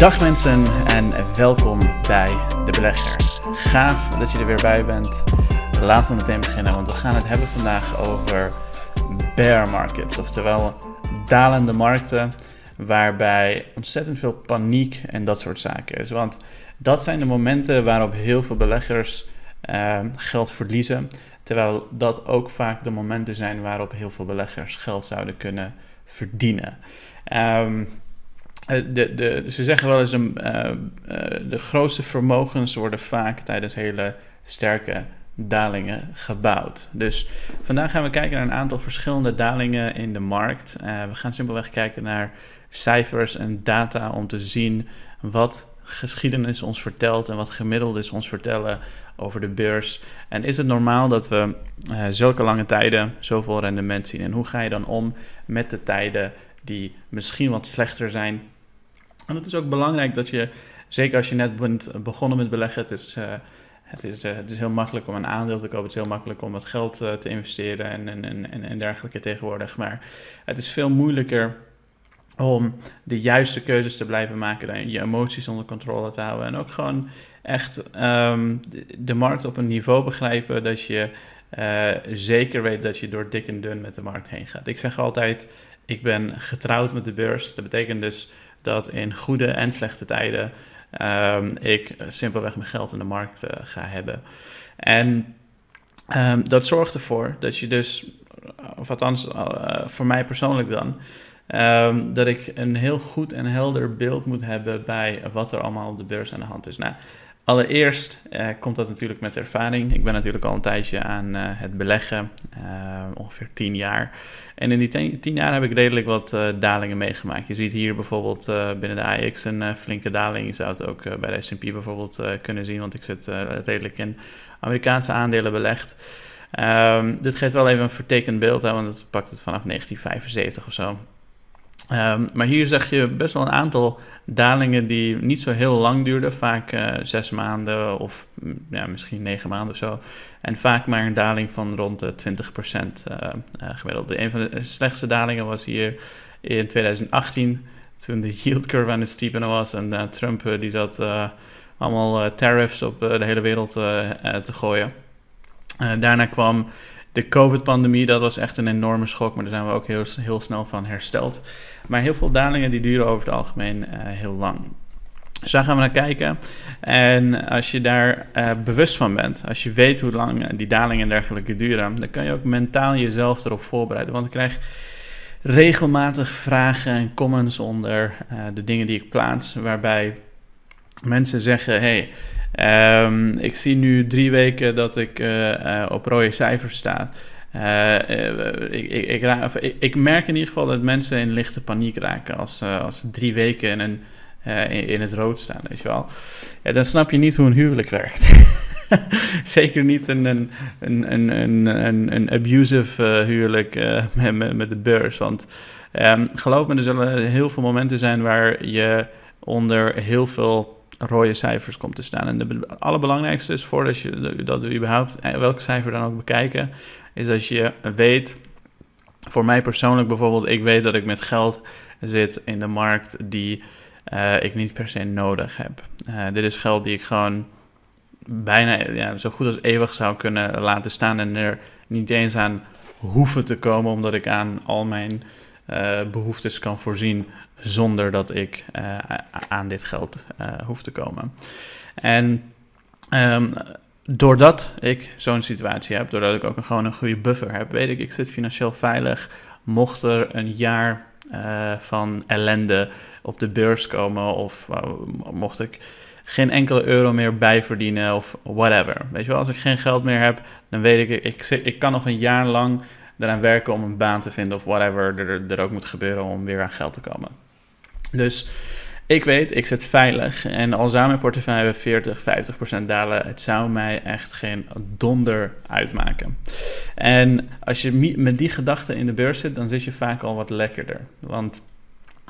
Dag mensen en welkom bij De Belegger. Gaaf dat je er weer bij bent. Laten we meteen beginnen, want we gaan het hebben vandaag over bear markets, oftewel dalende markten waarbij ontzettend veel paniek en dat soort zaken is. Want dat zijn de momenten waarop heel veel beleggers uh, geld verliezen, terwijl dat ook vaak de momenten zijn waarop heel veel beleggers geld zouden kunnen verdienen. Um, de, de, ze zeggen wel eens, een, uh, uh, de grootste vermogens worden vaak tijdens hele sterke dalingen gebouwd. Dus vandaag gaan we kijken naar een aantal verschillende dalingen in de markt. We gaan simpelweg kijken naar cijfers en data om te zien wat geschiedenis ons vertelt en wat gemiddeldes ons vertellen over de beurs. En is het normaal dat we zulke lange tijden zoveel rendement zien? En hoe ga je dan om met de tijden die misschien wat slechter zijn? En het is ook belangrijk dat je, zeker als je net bent begonnen met beleggen, het is, uh, het is, uh, het is heel makkelijk om een aandeel te kopen, het is heel makkelijk om wat geld te investeren en, en, en, en dergelijke tegenwoordig. Maar het is veel moeilijker om de juiste keuzes te blijven maken, dan je emoties onder controle te houden en ook gewoon echt um, de markt op een niveau begrijpen dat je zeker weet dat je door dik en dun met de markt heen gaat. Ik zeg altijd, ik ben getrouwd met de beurs. Dat betekent dus dat in goede en slechte tijden um, ik simpelweg mijn geld in de markt uh, ga hebben. En um, dat zorgt ervoor dat je dus, of althans uh, voor mij persoonlijk dan, Um, dat ik een heel goed en helder beeld moet hebben bij wat er allemaal op de beurs aan de hand is. Nou, allereerst uh, komt dat natuurlijk met ervaring. Ik ben natuurlijk al een tijdje aan uh, het beleggen, ongeveer tien jaar. En in die tien, tien jaar heb ik redelijk wat dalingen meegemaakt. Je ziet hier bijvoorbeeld binnen de AX een flinke daling. Je zou het ook bij de S&P bijvoorbeeld kunnen zien, want ik zit redelijk in Amerikaanse aandelen belegd. Um, dit geeft wel even een vertekend beeld, hè, want het pakt het vanaf 1975 of zo. Um, maar hier zag je best wel een aantal dalingen die niet zo heel lang duurden. Vaak uh, zes maanden of mm, ja, misschien negen maanden of zo. En vaak maar een daling van rond de 20% uh, uh, gemiddeld. Een van de slechtste dalingen was hier in 2018. Toen de yield curve aan het steepenen was. En uh, Trump uh, die zat allemaal tariffs op de hele wereld te gooien. daarna kwam de COVID-pandemie, dat was echt een enorme schok, maar daar zijn we ook heel, heel snel van hersteld. Maar heel veel dalingen die duren over het algemeen uh, heel lang. Dus daar gaan we naar kijken. En als je daar uh, bewust van bent, als je weet hoe lang die dalingen en dergelijke duren, dan kan je ook mentaal jezelf erop voorbereiden. Want ik krijg regelmatig vragen en comments onder de dingen die ik plaats, waarbij mensen zeggen: hey, Um, ik zie nu drie weken dat ik uh, uh, op rode cijfers sta. Uh, ik, ik, ik, ik, merk in ieder geval dat mensen in lichte paniek raken als, als drie weken in, een, in, het rood staan, weet je wel. Dan snap je niet hoe een huwelijk werkt. Zeker niet een, een, een, een, een, een abusive huwelijk met, met de beurs. Want um, geloof me, er zullen heel veel momenten zijn waar je onder heel veel rode cijfers komt te staan. En de allerbelangrijkste is voordat je, dat we überhaupt eh, welk cijfer dan ook bekijken, is dat je weet, voor mij persoonlijk bijvoorbeeld, ik weet dat ik met geld zit in de markt die uh, ik niet per se nodig heb. Uh, dit is geld die ik gewoon bijna ja, zo goed als eeuwig zou kunnen laten staan en er niet eens aan hoeven te komen, omdat ik aan al mijn behoeftes kan voorzien zonder dat ik uh, aan dit geld uh, hoef te komen. En um, doordat ik zo'n situatie heb, doordat ik ook een, gewoon een goede buffer heb, weet ik, ik zit financieel veilig. Mocht er een jaar uh, van ellende op de beurs komen of mocht ik geen enkele euro meer bijverdienen of whatever. Weet je wel, als ik geen geld meer heb, dan weet ik, ik, ik, ik kan nog een jaar lang eraan werken om een baan te vinden of whatever er, er ook moet gebeuren om weer aan geld te komen. Dus ik weet, ik zit veilig. En al zou mijn portefeuille 40, 50 procent dalen, het zou mij echt geen donder uitmaken. En als je met die gedachte in de beurs zit, dan zit je vaak al wat lekkerder. Want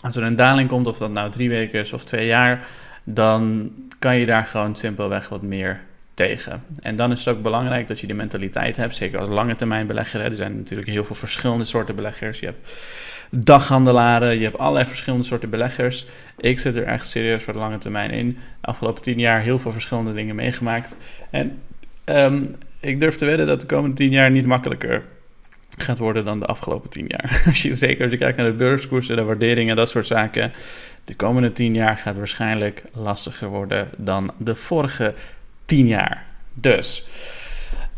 als er een daling komt, of dat nou drie weken is of twee jaar, dan kan je daar gewoon simpelweg wat meer tegen. En dan is het ook belangrijk dat je die mentaliteit hebt, zeker als lange termijn belegger. Er zijn natuurlijk heel veel verschillende soorten beleggers. Je hebt daghandelaren, je hebt allerlei verschillende soorten beleggers. Ik zit er echt serieus voor de lange termijn in. De afgelopen tien jaar heel veel verschillende dingen meegemaakt. En ehm, ik durf te wedden dat de komende tien jaar niet makkelijker gaat worden dan de afgelopen tien jaar. Als je, zeker als je kijkt naar de beurskoersen, de waarderingen, dat soort zaken. De komende tien jaar gaat waarschijnlijk lastiger worden dan de vorige tien jaar. Dus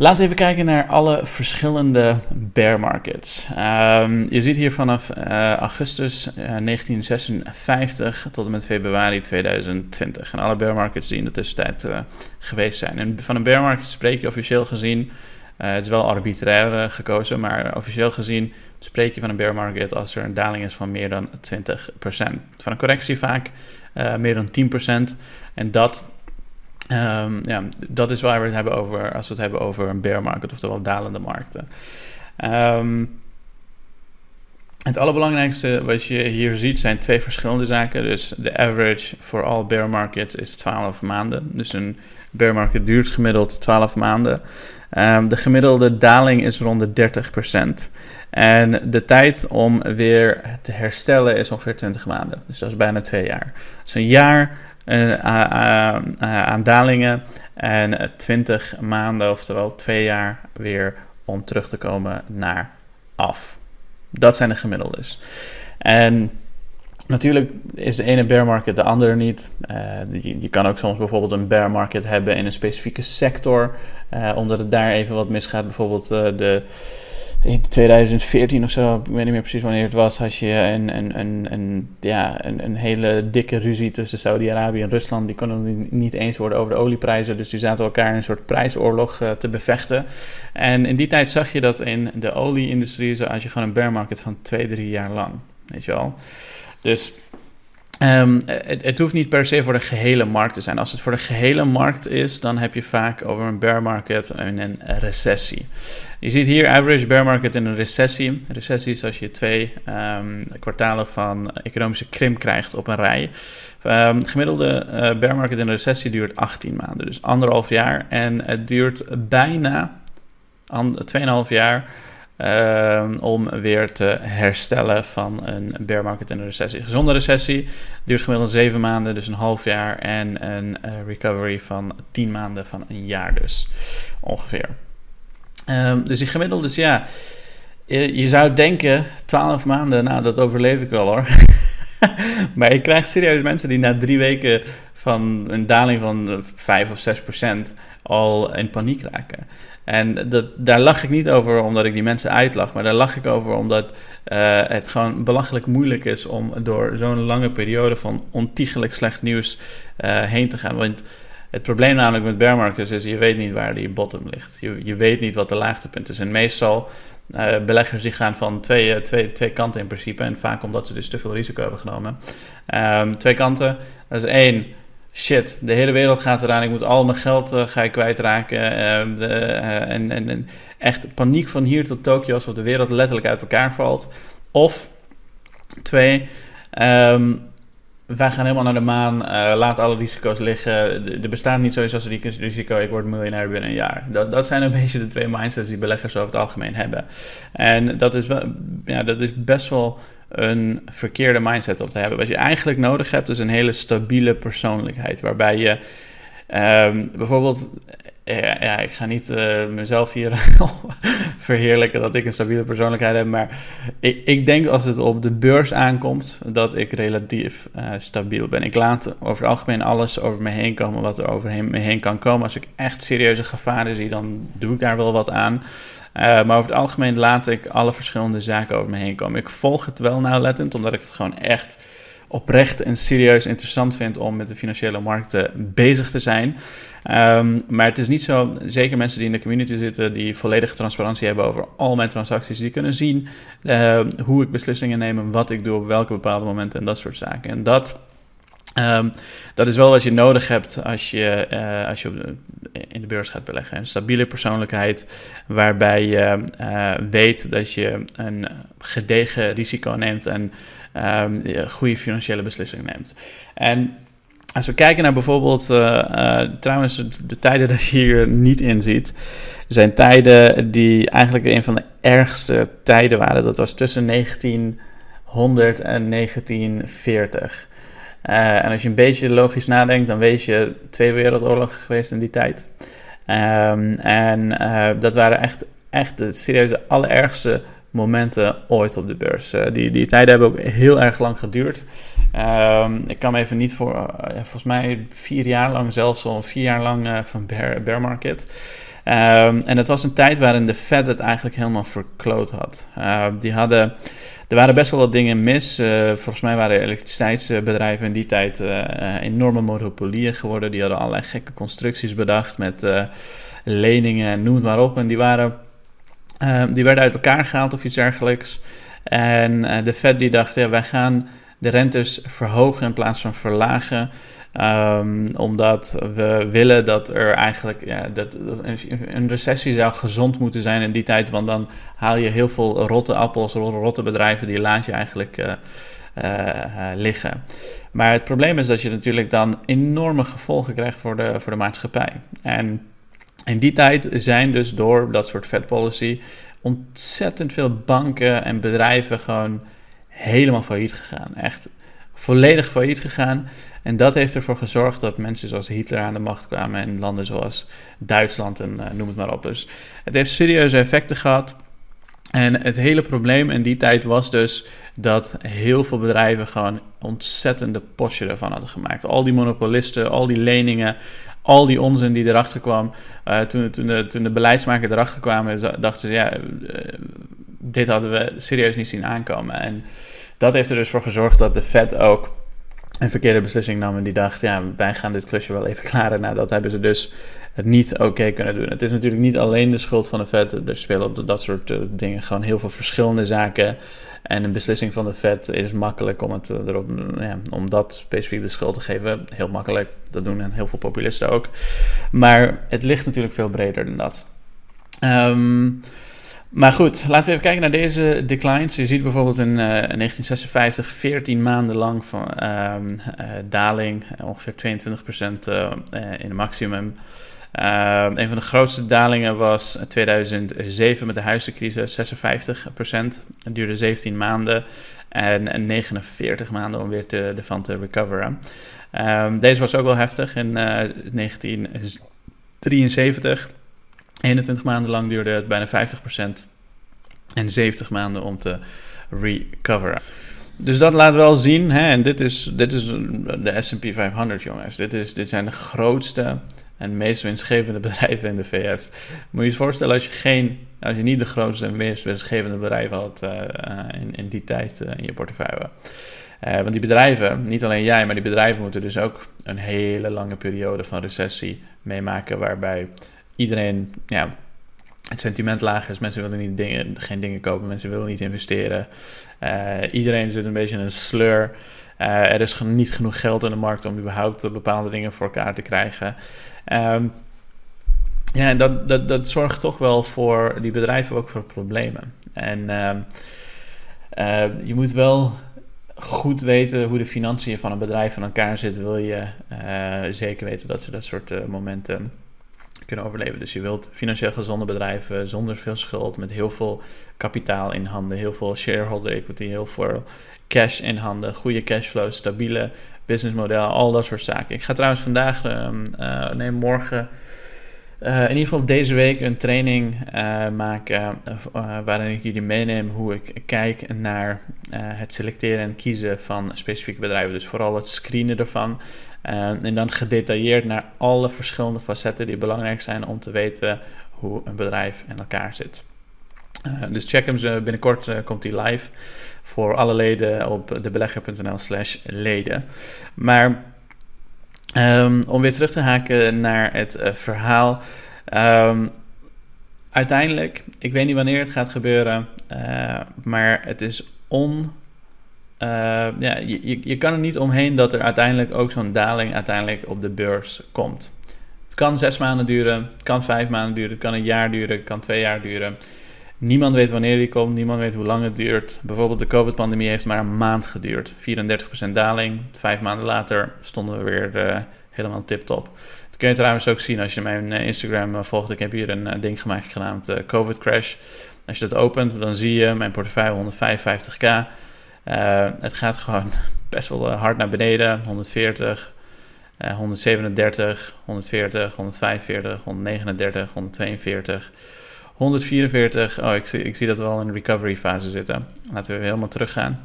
laten we even kijken naar alle verschillende bear markets. Um, je ziet hier vanaf uh, augustus uh, 1956 tot en met februari 2020. En alle bear markets die in de tussentijd uh, geweest zijn. En van een bear market spreek je officieel gezien het is wel arbitrair gekozen, maar officieel gezien spreek je van een bear market als er een daling is van meer dan 20%. Van een correctie vaak meer dan 10%. En dat, um, ja, dat is waar we het hebben over als we het hebben over een bear market, oftewel dalende markten. Um, het allerbelangrijkste wat je hier ziet zijn twee verschillende zaken. Dus de average voor all bear markets is 12 maanden. Dus een bear market duurt gemiddeld 12 maanden. Um, de gemiddelde daling is rond de 30%. En de tijd om weer te herstellen is ongeveer 20 maanden. Dus dat is bijna twee jaar. Dus een jaar aan, aan dalingen en 20 maanden, oftewel twee jaar weer om terug te komen naar af. Dat zijn de gemiddeldes. En Natuurlijk is de ene bear market de andere niet. Je, kan ook soms bijvoorbeeld een bear market hebben in een specifieke sector, omdat het daar even wat misgaat. Bijvoorbeeld de, in 2014 of zo, ik weet niet meer precies wanneer het was, had je een, een, een, een ja, een, een, hele dikke ruzie tussen Saudi-Arabië en Rusland. Die konden niet eens worden over de olieprijzen, dus die zaten elkaar in een soort prijsoorlog te bevechten. En in die tijd zag je dat in de olieindustrie, als je gewoon een bear market van twee, drie jaar lang, weet je wel. Dus um, het, hoeft niet per se voor de gehele markt te zijn. Als het voor de gehele markt is, dan heb je vaak over een bear market en een recessie. Je ziet hier average bear market in een recessie. Recessie is als je twee um, kwartalen van economische krimp krijgt op een rij. Um, gemiddelde uh, bear market in een recessie duurt 18 maanden, dus anderhalf jaar. En het duurt bijna 2,5 jaar Uh, om weer te herstellen van een bear market en een recessie. Gezonde recessie duurt gemiddeld 7 maanden, dus een half jaar. En een uh, recovery van 10 maanden van een jaar dus, ongeveer. Um, dus die dus ja, je, zou denken 12 maanden, nou dat overleef ik wel hoor. maar je krijgt serieus mensen die na drie weken van een daling van 5 of 6 procent al in paniek raken. En dat, daar lach ik niet over omdat ik die mensen uitlach, maar daar lach ik over omdat uh, het gewoon belachelijk moeilijk is om door zo'n lange periode van ontiegelijk slecht nieuws uh, heen te gaan. Want het probleem namelijk met bear markets is, je weet niet waar die bottom ligt. Je, je weet niet wat de laagtepunt is. En meestal uh, beleggers die gaan van twee, twee, twee kanten in principe. En vaak omdat ze dus te veel risico hebben genomen. Um, twee kanten. Dat is één shit, de hele wereld gaat eraan. Ik moet al mijn geld uh, ga ik kwijtraken. Uh, de, uh, en, en, en, echt paniek van hier tot Tokio, alsof de wereld letterlijk uit elkaar valt. Of twee, um, wij gaan helemaal naar de maan, laat alle risico's liggen. Er bestaat niet zoiets als risico, ik word miljonair binnen een jaar. Dat, dat zijn een beetje de twee mindsets die beleggers over het algemeen hebben. En dat is, wel, ja, dat is best wel een verkeerde mindset op te hebben. Wat je eigenlijk nodig hebt, is een hele stabiele persoonlijkheid. Waarbij je um, bijvoorbeeld. Ja, ja, ik ga niet uh, mezelf hier verheerlijken dat ik een stabiele persoonlijkheid heb. Maar ik, ik, denk als het op de beurs aankomt, dat ik relatief uh, stabiel ben. Ik laat over het algemeen alles over me heen komen wat er over me heen kan komen. Als ik echt serieuze gevaren zie, dan doe ik daar wel wat aan. Uh, maar over het algemeen laat ik alle verschillende zaken over me heen komen. Ik volg het wel nauwlettend, omdat ik het gewoon echt oprecht en serieus interessant vind om met de financiële markten bezig te zijn. Um, maar het is niet zo, zeker mensen die in de community zitten, die volledige transparantie hebben over al mijn transacties, die kunnen zien uh, hoe ik beslissingen neem en wat ik doe op welke bepaalde momenten en dat soort zaken. En dat Um, dat is wel wat je nodig hebt als je, uh, als je in de beurs gaat beleggen. Een stabiele persoonlijkheid waarbij je uh, weet dat je een gedegen risico neemt en um, goede financiële beslissingen neemt. En als we kijken naar bijvoorbeeld, uh, trouwens, de tijden dat je hier niet in ziet, zijn tijden die eigenlijk een van de ergste tijden waren. Dat was tussen 19 11940. Uh, en als je een beetje logisch nadenkt, dan weet je twee wereldoorlogen geweest in die tijd. Um, en dat waren echt, echt de serieuze allerergste momenten ooit op de beurs. Uh, die, die tijden hebben ook heel erg lang geduurd. Um, ik kan me even niet voor, volgens mij vier jaar lang, zelfs al vier jaar lang van bear, bear market. Um, en het was een tijd waarin de Fed het eigenlijk helemaal verkloot had. die hadden er waren best wel wat dingen mis. Volgens mij waren elektriciteitsbedrijven in die tijd enorme monopolieën geworden. Die hadden allerlei gekke constructies bedacht met leningen en noem het maar op. En die, waren, die werden uit elkaar gehaald of iets dergelijks. En de Fed die dacht, ja, wij gaan de rentes verhogen in plaats van verlagen. Um, omdat we willen dat er eigenlijk ja, dat, dat een recessie zou gezond moeten zijn in die tijd. Want dan haal je heel veel rotte appels, rotte bedrijven, die laat je eigenlijk uh, uh, liggen. Maar het probleem is dat je natuurlijk dan enorme gevolgen krijgt voor de, voor de maatschappij. En in die tijd zijn dus door dat soort Fed policy ontzettend veel banken en bedrijven gewoon helemaal failliet gegaan. Echt volledig failliet gegaan. En dat heeft ervoor gezorgd dat mensen zoals Hitler aan de macht kwamen in landen zoals Duitsland en uh, noem het maar op. Dus het heeft serieuze effecten gehad. En het hele probleem in die tijd was dus dat heel veel bedrijven gewoon ontzettende potje ervan hadden gemaakt. Al die monopolisten, al die leningen, al die onzin die erachter kwam. Uh, toen, toen, de, toen de beleidsmakers erachter kwamen, dachten ze, ja, uh, dit hadden we serieus niet zien aankomen. En dat heeft er dus voor gezorgd dat de Fed ook een verkeerde beslissing nam. En die dacht, ja, wij gaan dit klusje wel even klaren. Nou, dat hebben ze dus het niet oké kunnen doen. Het is natuurlijk niet alleen de schuld van de Fed. Er spelen op dat soort uh, dingen gewoon heel veel verschillende zaken. En een beslissing van de Fed is makkelijk om, het uh, erop, ja, om dat specifiek de schuld te geven. Heel makkelijk. Dat doen heel veel populisten ook. Maar het ligt natuurlijk veel breder dan dat. Um, maar goed, laten we even kijken naar deze declines. Je ziet bijvoorbeeld in, uh, 1956 14 maanden lang van uh, daling, ongeveer 22% uh, in de maximum. Ehm, een van de grootste dalingen was 2007 met de huizencrisis, 56%. Het duurde 17 maanden en 49 maanden om weer te, ervan te recoveren. Ehm, deze was ook wel heftig in 1973. 21 maanden lang duurde het bijna 50% en 70 maanden om te recoveren. Dus dat laat wel zien, hè, en dit is, dit is de SP 500 jongens. Dit, is, dit zijn de grootste en meest winstgevende bedrijven in de VS. Moet je je voorstellen als je, geen, als je niet de grootste en meest winstgevende bedrijven had uh, in, in die tijd uh, in je portefeuille. Want die bedrijven, niet alleen jij, maar die bedrijven moeten dus ook een hele lange periode van recessie meemaken. Waarbij iedereen, ja, het sentiment laag is. Mensen willen niet dingen, geen dingen kopen, mensen willen niet investeren. Iedereen zit een beetje in een sleur. Er is niet genoeg geld in de markt om überhaupt bepaalde dingen voor elkaar te krijgen. Um, ja, dat, dat, dat zorgt toch wel voor die bedrijven ook voor problemen. En uh, uh, je moet wel goed weten hoe de financiën van een bedrijf in elkaar zitten. Wil je zeker weten dat ze dat soort momenten kunnen overleven. Dus je wilt financieel gezonde bedrijven zonder veel schuld, met heel veel kapitaal in handen, heel veel shareholder equity, heel veel cash in handen, goede cashflow, stabiele businessmodel, al dat soort zaken. Ik ga trouwens vandaag, uh, nee, morgen. Uh, in ieder geval deze week een training uh, maken waarin ik jullie meeneem hoe ik kijk naar het selecteren en kiezen van specifieke bedrijven. Dus vooral het screenen ervan. En dan gedetailleerd naar alle verschillende facetten die belangrijk zijn om te weten hoe een bedrijf in elkaar zit. Dus check hem binnenkort komt hij live voor alle leden op debelegger.nl slash leden. Maar um, om weer terug te haken naar het verhaal. Um, uiteindelijk, ik weet niet wanneer het gaat gebeuren, maar het is on uh, ja, je, je kan er niet omheen dat er uiteindelijk ook zo'n daling uiteindelijk op de beurs komt. Het kan zes maanden duren, het kan vijf maanden duren, het kan een jaar duren, het kan twee jaar duren. Niemand weet wanneer die komt, niemand weet hoe lang het duurt. Bijvoorbeeld de COVID-pandemie heeft maar een maand geduurd. 34% daling, vijf maanden later stonden we weer uh, helemaal tip-top. Dat kun je trouwens ook zien als je mijn uh, Instagram volgt. Ik heb hier een ding gemaakt genaamd COVID Crash. Als je dat opent, dan zie je mijn portefeuille 155k. het gaat gewoon best wel hard naar beneden. 140, 137, 140, 145, 139, 142. 144. Oh, ik zie, ik zie dat we al in de recovery fase zitten. Laten we helemaal teruggaan.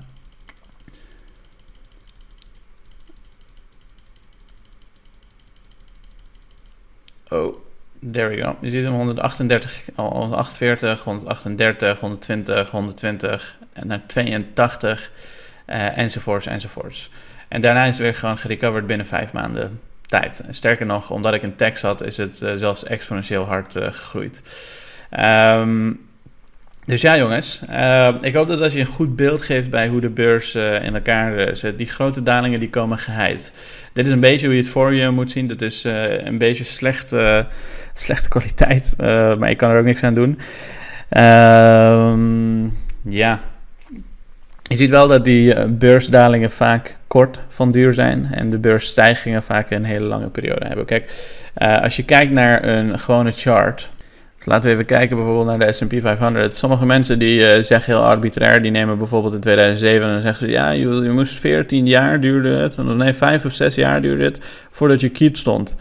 Oh, there we go. Je ziet hem 138, 148, 138, 120, 120 en naar 82 uh, enzovoorts enzovoorts. En daarna is het weer gewoon gerecoverd binnen vijf maanden tijd. Sterker nog, omdat ik een tekst had, is het uh, zelfs exponentieel hard uh, gegroeid. Um, dus ja, jongens. Uh, ik hoop dat als je een goed beeld geeft bij hoe de beurs uh, in elkaar zit. Die grote dalingen die komen geheid. Dit is een beetje hoe je het voor je moet zien. Dat is uh, een beetje slechte, slechte kwaliteit. maar ik kan er ook niks aan doen. ja. Je ziet wel dat die beursdalingen vaak kort van duur zijn. En de beursstijgingen vaak een hele lange periode hebben. Kijk, als je kijkt naar een gewone chart Laten we even kijken bijvoorbeeld naar de S&P 500. Sommige mensen die uh, zeggen heel arbitrair, die nemen bijvoorbeeld in 2007 en dan zeggen ze... ja, je, je moest 14 jaar duurde het, nee, 5 of 6 jaar duurde het voordat je kiet stond.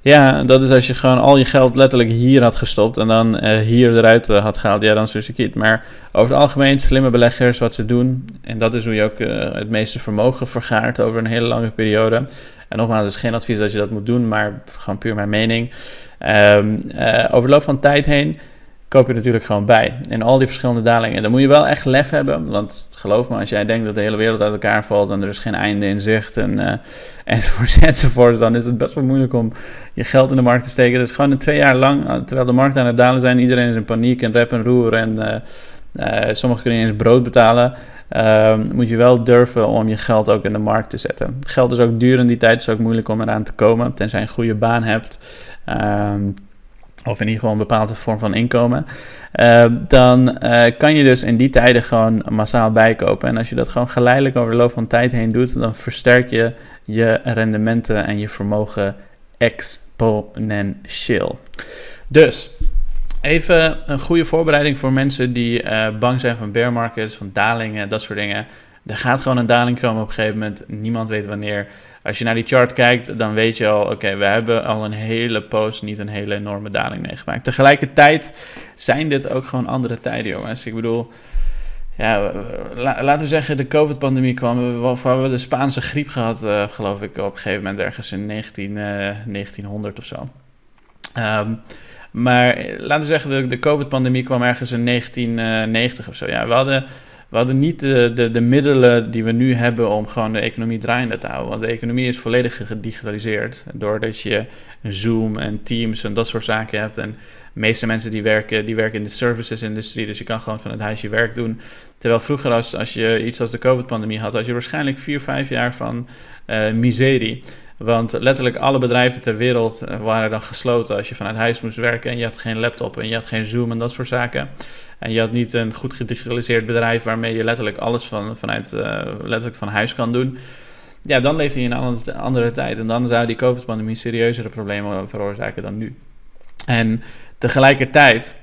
Ja, dat is als je gewoon al je geld letterlijk hier had gestopt en dan uh, hier eruit uh, had gehaald. Ja, dan is het kiet. Maar over het algemeen, slimme beleggers, wat ze doen... en dat is hoe je ook het meeste vermogen vergaart over een hele lange periode... En nogmaals, het is geen advies dat je dat moet doen, maar gewoon puur mijn mening. Um, over de loop van tijd heen koop je natuurlijk gewoon bij. In al die verschillende dalingen. Dan moet je wel echt lef hebben. Want geloof me, als jij denkt dat de hele wereld uit elkaar valt en er is geen einde in zicht en, uh, enzovoort, enzovoort, dan is het best wel moeilijk om je geld in de markt te steken. Dus gewoon een twee jaar lang, uh, terwijl de markt aan het dalen zijn, iedereen is in paniek en rep en roer en sommigen kunnen eens brood betalen. Ehm, moet je wel durven om je geld ook in de markt te zetten. Geld is ook duur in die tijd, is ook moeilijk om eraan te komen, tenzij je een goede baan hebt. Um, of in ieder geval een bepaalde vorm van inkomen. Uh, dan uh, kan je dus in die tijden gewoon massaal bijkopen. En als je dat gewoon geleidelijk over de loop van tijd heen doet, dan versterk je je rendementen en je vermogen exponentieel. Dus even een goede voorbereiding voor mensen die uh, bang zijn van bear markets, van dalingen, dat soort dingen. Er gaat gewoon een daling komen op een gegeven moment. Niemand weet wanneer. Als je naar die chart kijkt, dan weet je al, oké, we hebben al een hele post, niet een hele enorme daling meegemaakt. Tegelijkertijd zijn dit ook gewoon andere tijden, jongens. Ik bedoel, ja, laten we zeggen, de COVID-pandemie kwam. We, hebben de Spaanse griep gehad, uh, geloof ik, op een gegeven moment ergens in 19, uh, 1900 of zo. Um, maar laten we zeggen, de, de COVID-pandemie kwam ergens in 1990 of zo. Ja, we hadden we hadden niet de, de, de, middelen die we nu hebben om gewoon de economie draaiende te houden. Want de economie is volledig gedigitaliseerd. Doordat je Zoom en Teams en dat soort zaken hebt. En de meeste mensen die werken, die werken in de services-industrie. Dus je kan gewoon van het huis je werk doen. Terwijl vroeger, als, als je iets als de COVID-pandemie had, had je waarschijnlijk vier, vijf jaar van uh, miserie. Want letterlijk alle bedrijven ter wereld eh, waren dan gesloten als je vanuit huis moest werken en je had geen laptop en je had geen Zoom en dat soort zaken. En je had niet een goed gedigitaliseerd bedrijf waarmee je letterlijk alles van, vanuit uh, letterlijk van huis kan doen. Ja, dan leefde je in een andere tijd. En dan zou die COVID-pandemie serieuzere problemen veroorzaken dan nu. En tegelijkertijd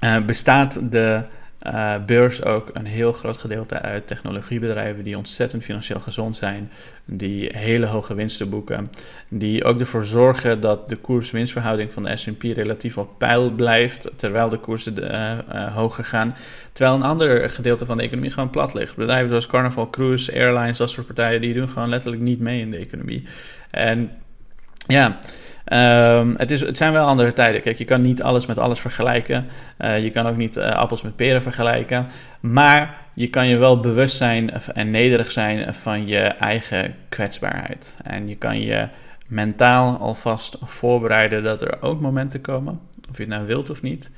uh, bestaat de uh, beurs ook een heel groot gedeelte uit technologiebedrijven die ontzettend financieel gezond zijn, die hele hoge winsten boeken, die ook ervoor zorgen dat de koers-winstverhouding van de S&P relatief op peil blijft, terwijl de koersen uh, uh, hoger gaan, terwijl een ander gedeelte van de economie gewoon plat ligt. Bedrijven zoals Carnival Cruise, Airlines, dat soort partijen, die doen gewoon letterlijk niet mee in de economie. En ja, Um, het, is, het zijn wel andere tijden. Kijk, je kan niet alles met alles vergelijken. Uh, je kan ook niet uh, appels met peren vergelijken. Maar je kan je wel bewust zijn en nederig zijn van je eigen kwetsbaarheid. En je kan je mentaal alvast voorbereiden dat er ook momenten komen, of je het nou wilt of niet,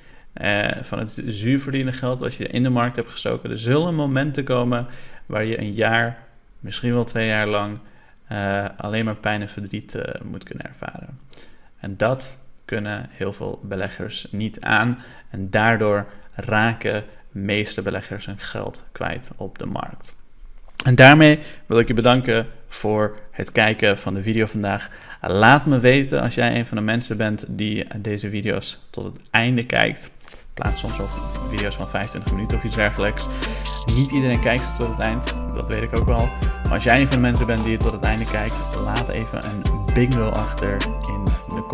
uh, van het zuurverdiende geld wat je in de markt hebt gestoken. Er zullen momenten komen waar je een jaar, misschien wel twee jaar lang uh, alleen maar pijn en verdriet uh, moet kunnen ervaren. En dat kunnen heel veel beleggers niet aan. En daardoor raken meeste beleggers hun geld kwijt op de markt. En daarmee wil ik je bedanken voor het kijken van de video vandaag. Laat me weten als jij een van de mensen bent die deze video's tot het einde kijkt. Plaats soms ook video's van 25 minuten of iets dergelijks. Niet iedereen kijkt tot het eind, dat weet ik ook wel. Maar als jij een van de mensen bent die het tot het einde kijkt, laat even een big achter in de